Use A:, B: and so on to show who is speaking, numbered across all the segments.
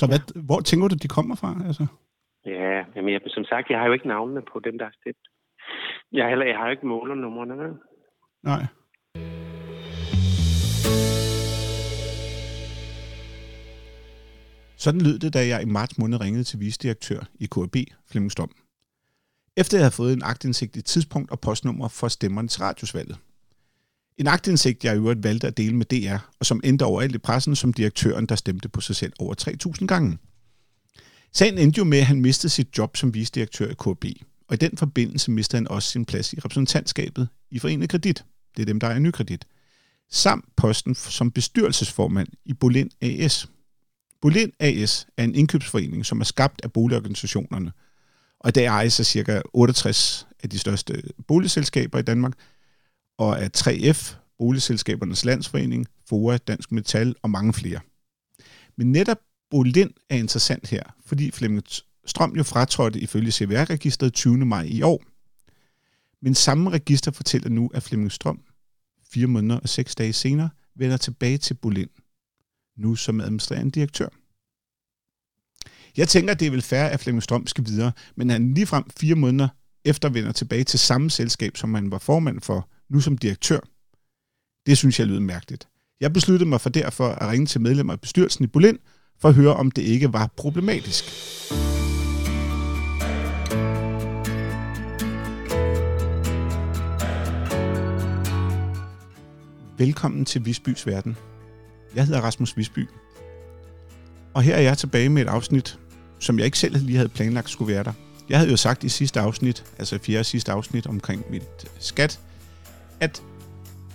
A: Så hvad, hvor tænker du, de kommer fra? Altså?
B: Ja, jamen jeg, som sagt, jeg har jo ikke navnene på dem, der har stemt. Jeg, heller, jeg har jo ikke målernumrene?
A: Nej. Sådan lød det, da jeg i marts måned ringede til vicedirektør i KB, Flemming Stom. Efter jeg havde fået en agtindsigt i tidspunkt og postnummer for stemmerne til radiosvalget. En agtindsigt, jeg i øvrigt valgte at dele med DR, og som endte overalt i pressen som direktøren, der stemte på sig selv over 3.000 gange. Sagen endte jo med, at han mistede sit job som visdirektør i KB, og i den forbindelse mistede han også sin plads i repræsentantskabet i Forenet Kredit. Det er dem, der er ny kredit. Samt posten som bestyrelsesformand i Bolin AS. Bolin AS er en indkøbsforening, som er skabt af boligorganisationerne, og i dag ejes af ca. 68 af de største boligselskaber i Danmark, og af 3F, Boligselskabernes Landsforening, FOA, Dansk Metal og mange flere. Men netop Bolind er interessant her, fordi Flemming Strøm jo fratrådte ifølge CVR-registeret 20. maj i år. Men samme register fortæller nu, at Flemming Strøm fire måneder og seks dage senere vender tilbage til Bolind, nu som administrerende direktør. Jeg tænker, det er vel fair, at Flemming Strøm skal videre, men han ligefrem fire måneder efter vender tilbage til samme selskab, som han var formand for, nu som direktør. Det synes jeg lyder mærkeligt. Jeg besluttede mig for derfor at ringe til medlemmer af bestyrelsen i Bolin, for at høre, om det ikke var problematisk. Velkommen til Visbys Verden. Jeg hedder Rasmus Visby. Og her er jeg tilbage med et afsnit, som jeg ikke selv lige havde planlagt skulle være der. Jeg havde jo sagt i sidste afsnit, altså fjerde sidste afsnit omkring mit skat, at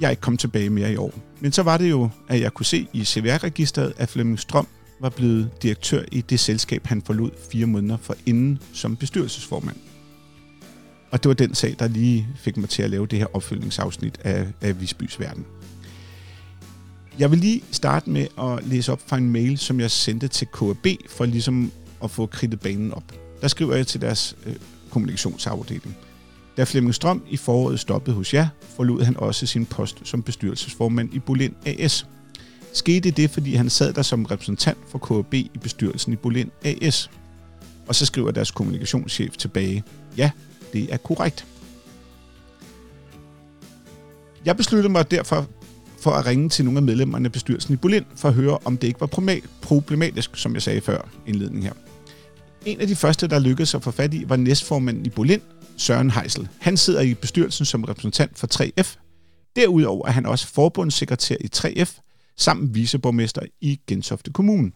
A: jeg ikke kom tilbage mere i år. Men så var det jo, at jeg kunne se i CVR-registeret, at Flemming Strøm var blevet direktør i det selskab, han forlod fire måneder for inden som bestyrelsesformand. Og det var den sag, der lige fik mig til at lave det her opfølgningsafsnit af, af Visbys Verden. Jeg vil lige starte med at læse op fra en mail, som jeg sendte til KAB, for ligesom at få kridtet banen op. Der skriver jeg til deres øh, kommunikationsafdeling. Da Flemming Strøm i foråret stoppede hos jer, forlod han også sin post som bestyrelsesformand i Bolin AS. Skete det, fordi han sad der som repræsentant for KB i bestyrelsen i Bolin AS? Og så skriver deres kommunikationschef tilbage, ja, det er korrekt. Jeg besluttede mig derfor for at ringe til nogle af medlemmerne af bestyrelsen i Bolin, for at høre, om det ikke var problematisk, som jeg sagde før indledningen her. En af de første, der lykkedes at få fat i, var næstformanden i Bolin, Søren Heisel. Han sidder i bestyrelsen som repræsentant for 3F. Derudover er han også forbundssekretær i 3F, samt viceborgmester i Gentofte Kommune.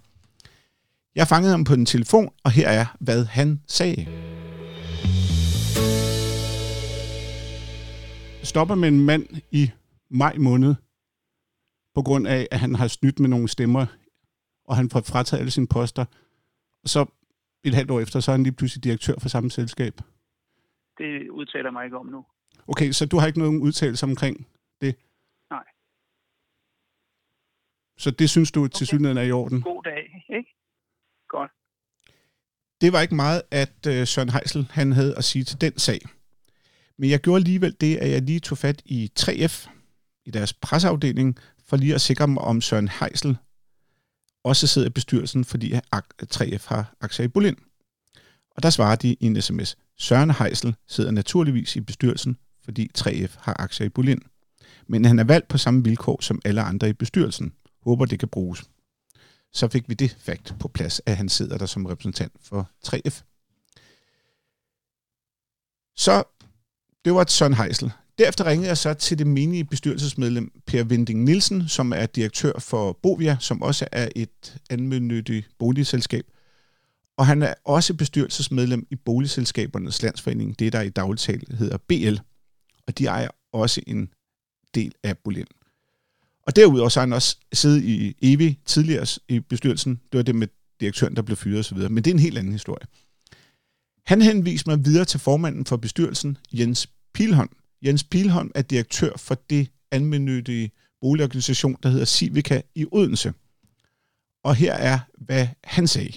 A: Jeg fangede ham på en telefon, og her er, hvad han sagde. Stopper med en mand i maj måned, på grund af, at han har snydt med nogle stemmer, og han får frataget alle sine poster. Så et halvt år efter, så er han lige pludselig direktør for samme selskab.
C: Det udtaler mig ikke om nu.
A: Okay, så du har ikke nogen udtalelse omkring det?
C: Nej.
A: Så det synes du
C: Okay.
A: til synligheden er i orden?
C: God dag, ikke? Godt.
A: Det var ikke meget, at øh, Søren Heisel han havde at sige til den sag. Men jeg gjorde alligevel det, at jeg lige tog fat i 3F, i deres presseafdeling, for lige at sikre mig, om Søren Heisel også sidder i bestyrelsen, fordi ak- 3F har aktier i Bolin. Og der svarer de i en sms, Søren Heisel sidder naturligvis i bestyrelsen, fordi 3F har aktier i Bolin. Men han er valgt på samme vilkår som alle andre i bestyrelsen. Håber, det kan bruges. Så fik vi det fakt på plads, at han sidder der som repræsentant for 3F. Så det var Søren Heisel. Derefter ringede jeg så til det menige bestyrelsesmedlem Per Vinding Nielsen, som er direktør for Bovia, som også er et anmyndigt boligselskab. Og han er også bestyrelsesmedlem i Boligselskabernes Landsforening, det der i dagligtal hedder BL. Og de ejer også en del af Bolin. Og derudover så har han også siddet i EVI tidligere i bestyrelsen. Det var det med direktøren, der blev fyret osv. Men det er en helt anden historie. Han henviste mig videre til formanden for bestyrelsen, Jens Pilholm. Jens Pilholm er direktør for det almennyttige boligorganisation, der hedder Civica i Odense. Og her er, hvad han sagde.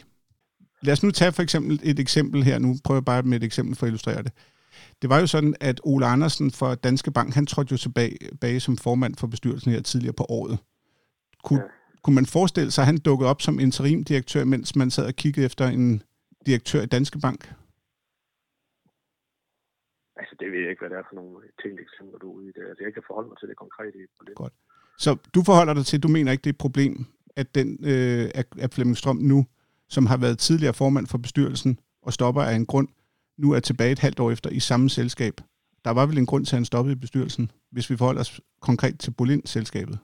A: Lad os nu tage for eksempel et eksempel her. Nu prøver jeg bare med et eksempel for at illustrere det. Det var jo sådan, at Ole Andersen fra Danske Bank, han trådte jo tilbage, tilbage som formand for bestyrelsen her tidligere på året. Kunne, kunne man forestille sig, at han dukkede op som interimdirektør, mens man sad og kiggede efter en direktør i Danske Bank?
D: Altså, det ved jeg ikke, hvad det er for nogle tænkte eksempler, du er ude i det. Altså, jeg kan forholde mig til det konkrete i det.
A: Godt. Så du forholder dig til, du mener ikke, det er et problem, at, den, øh, at Flemming Strøm nu, som har været tidligere formand for bestyrelsen og stopper af en grund, nu er tilbage et halvt år efter i samme selskab. Der var vel en grund til, at han stoppede i bestyrelsen, hvis vi forholder os konkret til Bolin-selskabet?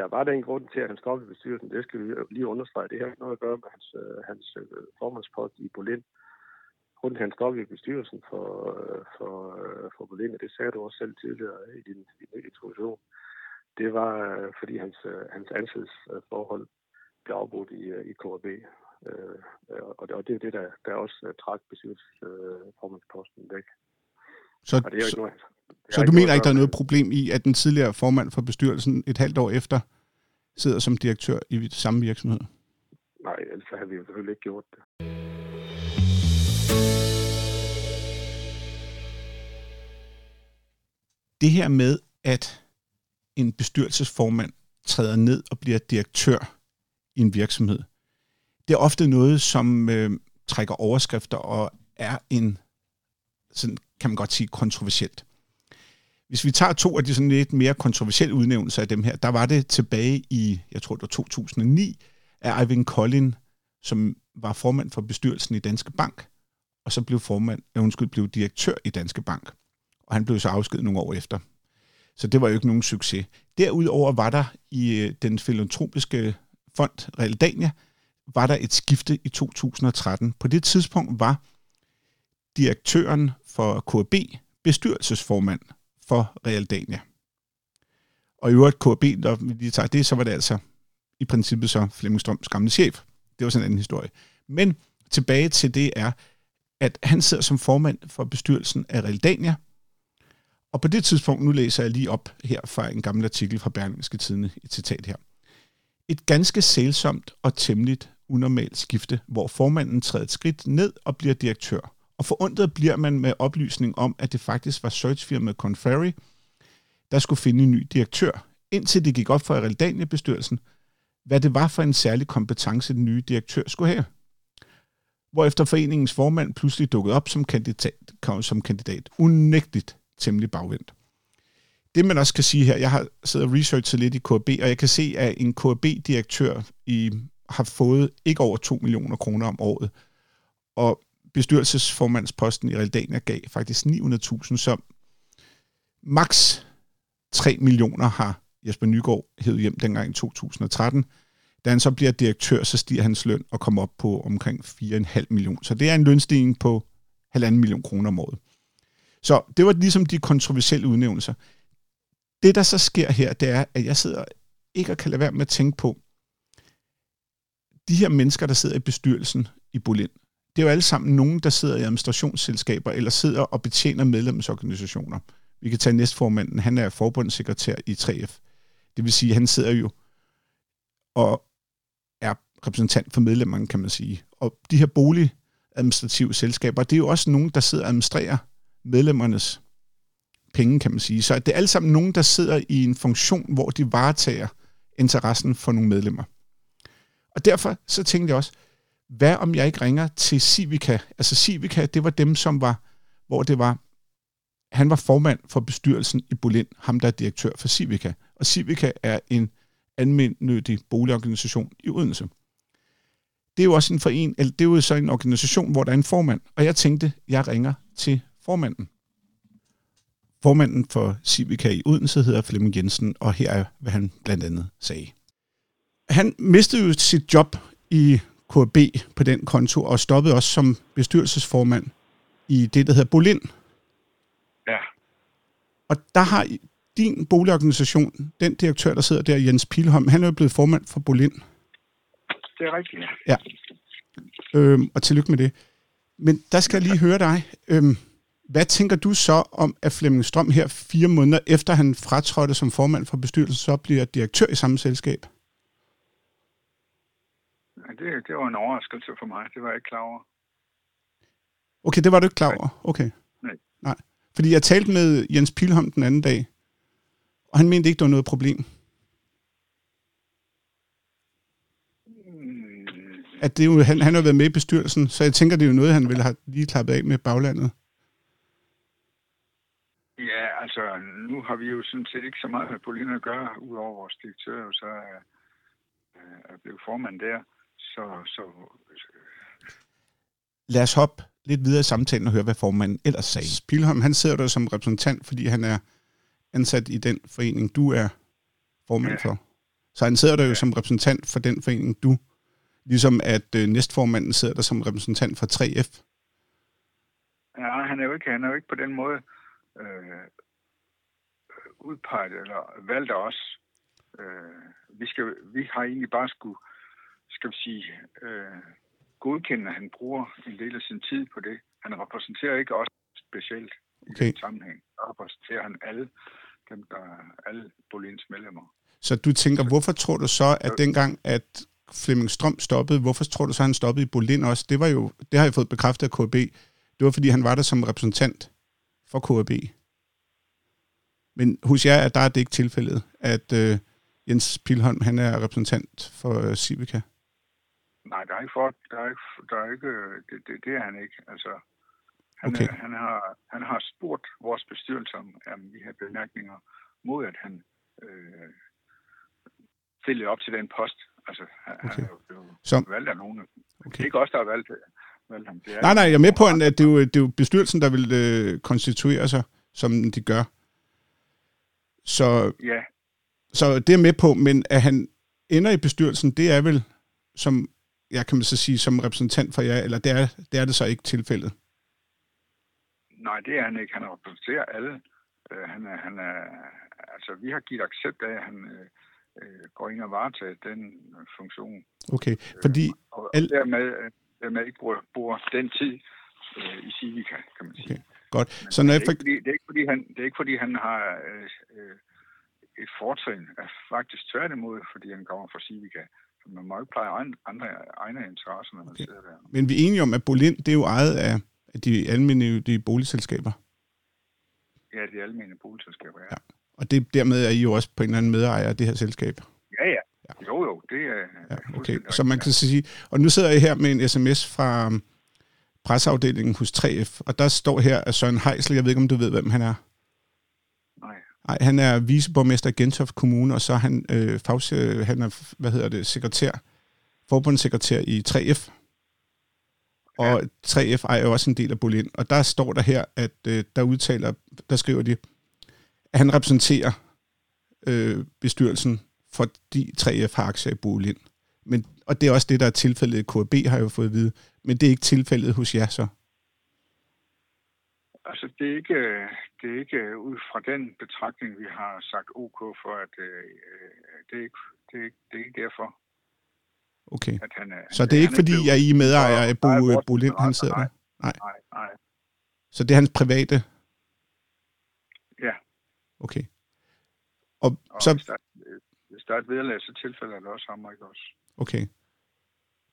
D: Der var den grund til, at han stoppede i bestyrelsen. Det skal vi lige understrege. Det har ikke noget at gøre med hans, øh, hans øh, formandspost i Bolin grunden til, at han stoppede i bestyrelsen for, øh, for, for Bolind, og det sagde du også selv tidligere i din, i din introduktion, det var, fordi hans, hans ansættelsesforhold blev afbrudt i, i KRB. Og det, og det er det, der, der også trak bestyrelsesformandsposten væk.
A: Så, og det er ikke noget, så du mener ikke, der er noget problem i, at den tidligere formand for bestyrelsen et halvt år efter sidder som direktør i samme virksomhed?
D: Nej, ellers har vi jo selvfølgelig ikke gjort det.
A: det her med, at en bestyrelsesformand træder ned og bliver direktør i en virksomhed, det er ofte noget, som øh, trækker overskrifter og er en, sådan kan man godt sige, kontroversielt. Hvis vi tager to af de sådan lidt mere kontroversielle udnævnelser af dem her, der var det tilbage i, jeg tror det var 2009, af Ivan Collin, som var formand for bestyrelsen i Danske Bank, og så blev formand, øh, undskyld, blev direktør i Danske Bank og han blev så afskedet nogle år efter. Så det var jo ikke nogen succes. Derudover var der i øh, den filantropiske fond Realdania, var der et skifte i 2013. På det tidspunkt var direktøren for KB bestyrelsesformand for Realdania. Og i øvrigt KB, når vi lige tager det, så var det altså i princippet så Flemming Strøms gamle chef. Det var sådan en anden historie. Men tilbage til det er, at han sidder som formand for bestyrelsen af Realdania, og på det tidspunkt, nu læser jeg lige op her fra en gammel artikel fra Berlingske Tidene, et citat her. Et ganske sælsomt og temmelig unormalt skifte, hvor formanden træder et skridt ned og bliver direktør. Og forundret bliver man med oplysning om, at det faktisk var searchfirmaet Conferry, der skulle finde en ny direktør, indtil det gik op for Realdania-bestyrelsen, hvad det var for en særlig kompetence, den nye direktør skulle have. Hvorefter foreningens formand pludselig dukkede op som kandidat, som kandidat. Unægteligt temmelig bagvendt. Det man også kan sige her, jeg har siddet og researchet lidt i KB, og jeg kan se, at en KB-direktør i, har fået ikke over 2 millioner kroner om året, og bestyrelsesformandsposten i Realdania gav faktisk 900.000, så maks 3 millioner har Jesper Nygaard hed hjem dengang i 2013. Da han så bliver direktør, så stiger hans løn og kommer op på omkring 4,5 millioner. Så det er en lønstigning på 1,5 million kroner om året. Så det var ligesom de kontroversielle udnævnelser. Det, der så sker her, det er, at jeg sidder ikke og kan lade være med at tænke på, de her mennesker, der sidder i bestyrelsen i Bolind, det er jo alle sammen nogen, der sidder i administrationsselskaber eller sidder og betjener medlemsorganisationer. Vi kan tage næstformanden, han er forbundssekretær i 3F. Det vil sige, at han sidder jo og er repræsentant for medlemmerne, kan man sige. Og de her boligadministrative selskaber, det er jo også nogen, der sidder og administrerer medlemmernes penge, kan man sige. Så det er alle sammen nogen, der sidder i en funktion, hvor de varetager interessen for nogle medlemmer. Og derfor så tænkte jeg også, hvad om jeg ikke ringer til Civica? Altså Civica, det var dem, som var, hvor det var, han var formand for bestyrelsen i Bolin, ham der er direktør for Civica. Og Civica er en almindelig boligorganisation i Odense. Det er jo også en foren, eller det er jo så en organisation, hvor der er en formand. Og jeg tænkte, jeg ringer til formanden. Formanden for Civica i Odense hedder Flemming Jensen, og her er, hvad han blandt andet sagde. Han mistede jo sit job i KB på den konto, og stoppede også som bestyrelsesformand i det, der hedder Bolin.
D: Ja.
A: Og der har din boligorganisation, den direktør, der sidder der, Jens Pilholm, han er jo blevet formand for Bolin.
C: Det er rigtigt,
A: ja. ja. Øhm, og tillykke med det. Men der skal jeg lige høre dig. Øhm, hvad tænker du så om, at Flemming Strøm her fire måneder efter han fratrådte som formand for bestyrelsen, så bliver direktør i samme selskab?
C: Det, det var en overraskelse for mig. Det var jeg ikke klar over.
A: Okay, det var du ikke klar over? Okay.
C: Nej.
A: Nej. Fordi jeg talte med Jens Pilholm den anden dag, og han mente ikke, der var noget problem. At det jo, han, han har været med i bestyrelsen, så jeg tænker, det er jo noget, han vil have lige klappet af med baglandet.
C: Ja, altså, nu har vi jo sådan set ikke så meget med Pauline at gøre, udover vores direktør, jo så er, er blevet formand der. Så, så
A: Lad os hoppe lidt videre i samtalen og høre, hvad formanden ellers sagde. Pilholm, han sidder der som repræsentant, fordi han er ansat i den forening, du er formand ja. for. Så han sidder der jo ja. som repræsentant for den forening, du, ligesom at øh, næstformanden sidder der som repræsentant for 3F.
C: Ja, han er jo ikke, han er jo ikke på den måde øh, udpeget eller valgt af os. Øh, vi, skal, vi har egentlig bare skulle, skal vi sige, øh, godkende, at han bruger en del af sin tid på det. Han repræsenterer ikke os specielt okay. i den sammenhæng. Der repræsenterer han alle dem, der alle Bolins medlemmer.
A: Så du tænker, hvorfor tror du så, at dengang, at Flemming Strøm stoppede, hvorfor tror du så, at han stoppede i Bolin også? Det var jo, det har jeg fået bekræftet af KB. Det var, fordi han var der som repræsentant for KB. Men hos jer, at der er det ikke tilfældet, at øh, Jens Pilholm, han er repræsentant for øh, Civica?
C: Nej, der er ikke for, der er ikke, der er ikke det, det, det er han ikke. Altså, han, okay. er, han, har, han har spurgt vores bestyrelse om, om vi har bemærkninger mod, at han øh, stillede op til den post. Altså, han, okay. han er jo blevet valgt af nogen. Okay. Det er ikke os, der har valgt, valgt ham. Det er
A: nej, nej, jeg er med på, at det er jo, det er jo bestyrelsen, der vil øh, konstituere sig, som de gør. Så,
C: ja.
A: så det er med på, men at han ender i bestyrelsen, det er vel, som jeg kan man så sige, som repræsentant for jer, eller det er, det er det så ikke tilfældet?
C: Nej, det er han ikke. Han repræsenterer alle. Uh, han er, han er, altså, vi har givet accept af, at han uh, går ind og varetager den funktion.
A: Okay, fordi...
C: Uh, og al... dermed, dermed ikke bruger, bruger den tid uh, i Civica, kan man sige. Okay.
A: Godt. Så når
C: det, er ikke, fordi, det, er ikke, fordi han, det er ikke fordi, han har øh, øh, et fortrin. Er faktisk tværtimod, fordi han kommer fra Civica. Man må ikke pleje andre egne interesser, når man okay. sidder der.
A: Men vi er enige om, at Bolin, det er jo ejet af de almindelige boligselskaber.
C: Ja, de almindelige boligselskaber, ja. ja.
A: Og det, dermed er I jo også på en eller anden medejer af det her selskab.
C: Ja, ja. ja. Jo, jo, det er...
A: Ja, okay. Så man kan sige... Og nu sidder jeg her med en sms fra presseafdelingen hos 3F, og der står her, at Søren Heisel, jeg ved ikke, om du ved, hvem han er?
C: Nej.
A: Han er viceborgmester i Gentofte Kommune, og så er han, øh, fags, han er, hvad hedder det, sekretær, forbundssekretær i 3F. Og 3F ejer jo også en del af Bolin. Og der står der her, at øh, der udtaler, der skriver de, at han repræsenterer øh, bestyrelsen, fordi 3F har aktier i Bolin. Men, og det er også det, der er tilfældet i KB, har jeg jo fået at vide. Men det er ikke tilfældet hos jer så?
C: Altså, det er ikke, det er ikke ud fra den betragtning, vi har sagt OK for, at øh, det, er ikke, det, er ikke, det er ikke derfor.
A: Okay. At han, så det er ikke, fordi jeg er I medejer af Bo, Bo Lind, han sidder
C: der? Nej. nej, nej.
A: Så det er hans private?
C: Ja.
A: Okay.
C: Og, og så... Hvis, der, hvis der er et vederlag, så tilfælder det også ham, ikke også?
A: Okay.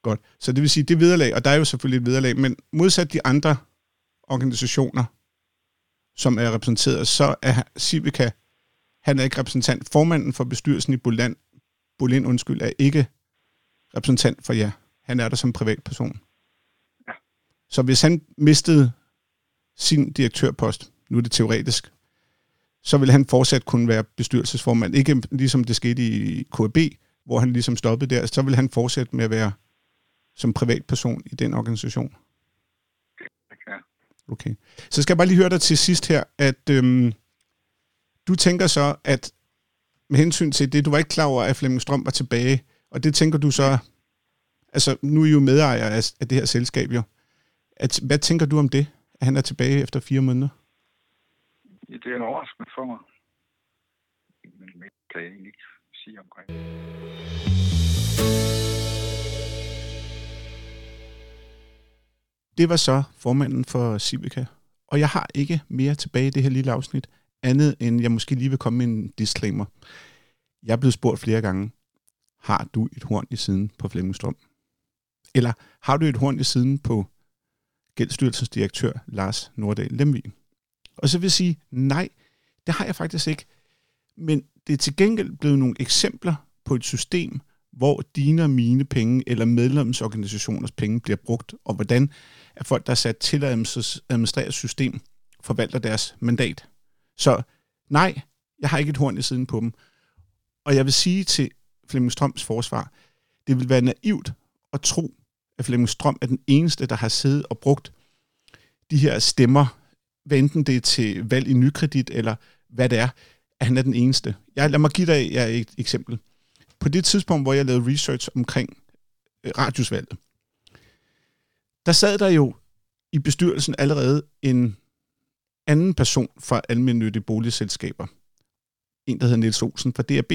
A: Godt. Så det vil sige, det vederlag, og der er jo selvfølgelig et vederlag, men modsat de andre organisationer, som er repræsenteret, så er Civica, han er ikke repræsentant. Formanden for bestyrelsen i Bolin, Bolin undskyld, er ikke repræsentant for jer. Han er der som privatperson.
C: Ja.
A: Så hvis han mistede sin direktørpost, nu er det teoretisk, så vil han fortsat kunne være bestyrelsesformand. Ikke ligesom det skete i KB, hvor han ligesom stoppede der, så vil han fortsætte med at være som privatperson i den organisation. Okay. Så skal jeg bare lige høre dig til sidst her, at øhm, du tænker så, at med hensyn til det, du var ikke klar over, at Flemming Strøm var tilbage, og det tænker du så, altså nu er I jo medejer af, af det her selskab jo. At, hvad tænker du om det, at han er tilbage efter fire måneder?
C: Ja, det er en overraskelse for mig. Men det kan jeg egentlig ikke sige omkring.
A: Det var så formanden for Civica. Og jeg har ikke mere tilbage i det her lille afsnit, andet end jeg måske lige vil komme med en disclaimer. Jeg er blevet spurgt flere gange, har du et horn i siden på Flemmingstrøm? Eller har du et horn i siden på Gældsstyrelsens direktør Lars Nordahl Lemvig? Og så vil jeg sige, nej, det har jeg faktisk ikke. Men det er til gengæld blevet nogle eksempler på et system, hvor dine og mine penge eller medlemsorganisationers penge bliver brugt, og hvordan er folk, der er sat til at administrere system, forvalter deres mandat. Så nej, jeg har ikke et horn i siden på dem. Og jeg vil sige til Flemming Strøms forsvar, det vil være naivt at tro, at Flemming Strøm er den eneste, der har siddet og brugt de her stemmer, hvad enten det er til valg i nykredit, eller hvad det er, at han er den eneste. Jeg, lad mig give dig et eksempel. På det tidspunkt, hvor jeg lavede research omkring øh, radiosvalget, der sad der jo i bestyrelsen allerede en anden person fra almindelige boligselskaber. En, der hedder Niels Olsen fra DRB.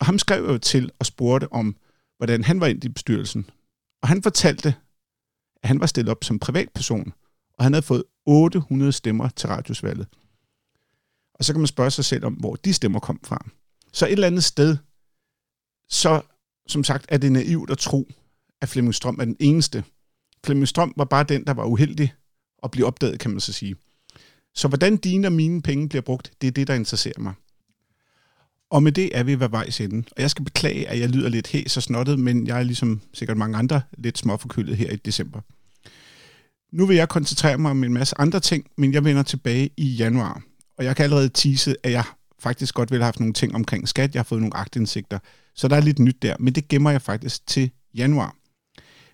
A: Og ham skrev jo til og spurgte om, hvordan han var ind i bestyrelsen. Og han fortalte, at han var stillet op som privatperson, og han havde fået 800 stemmer til radiosvalget. Og så kan man spørge sig selv om, hvor de stemmer kom fra. Så et eller andet sted, så som sagt er det naivt at tro, at Flemming Strøm er den eneste. Flemming Strøm var bare den, der var uheldig at blive opdaget, kan man så sige. Så hvordan dine og mine penge bliver brugt, det er det, der interesserer mig. Og med det er vi ved vejs ende. Og jeg skal beklage, at jeg lyder lidt hæs og snottet, men jeg er ligesom sikkert mange andre lidt småforkølet her i december. Nu vil jeg koncentrere mig om en masse andre ting, men jeg vender tilbage i januar. Og jeg kan allerede tease, at jeg faktisk godt ville have haft nogle ting omkring skat. Jeg har fået nogle agtindsigter, så der er lidt nyt der. Men det gemmer jeg faktisk til januar.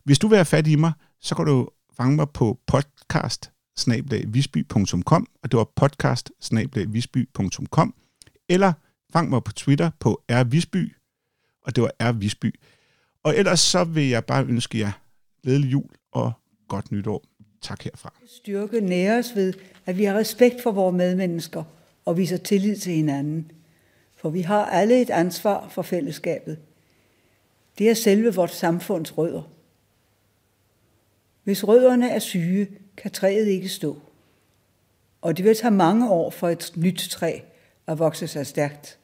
A: Hvis du vil have fat i mig, så kan du fange mig på podcast og det var podcast eller fang mig på Twitter på rvisby, og det var rvisby. Og ellers så vil jeg bare ønske jer glædelig jul og godt nytår. Tak herfra.
E: Styrke næres ved, at vi har respekt for vores medmennesker og viser tillid til hinanden. For vi har alle et ansvar for fællesskabet. Det er selve vores samfunds rødder. Hvis rødderne er syge, kan træet ikke stå. Og det vil tage mange år for et nyt træ at vokse sig stærkt.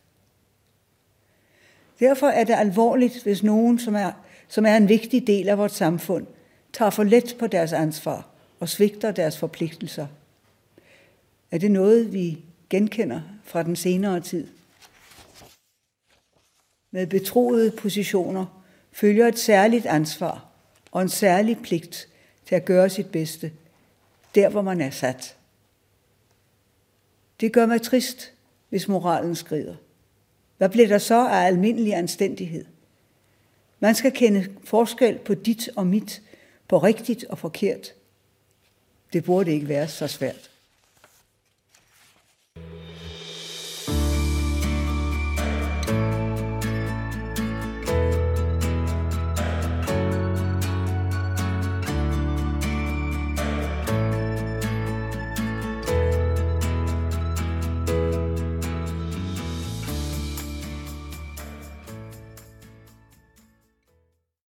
E: Derfor er det alvorligt, hvis nogen, som er, som er en vigtig del af vores samfund, tager for let på deres ansvar og svigter deres forpligtelser. Er det noget, vi genkender fra den senere tid? Med betroede positioner følger et særligt ansvar og en særlig pligt til at gøre sit bedste, der hvor man er sat. Det gør mig trist, hvis moralen skrider. Hvad bliver der så af almindelig anstændighed? Man skal kende forskel på dit og mit, på rigtigt og forkert. Det burde ikke være så svært.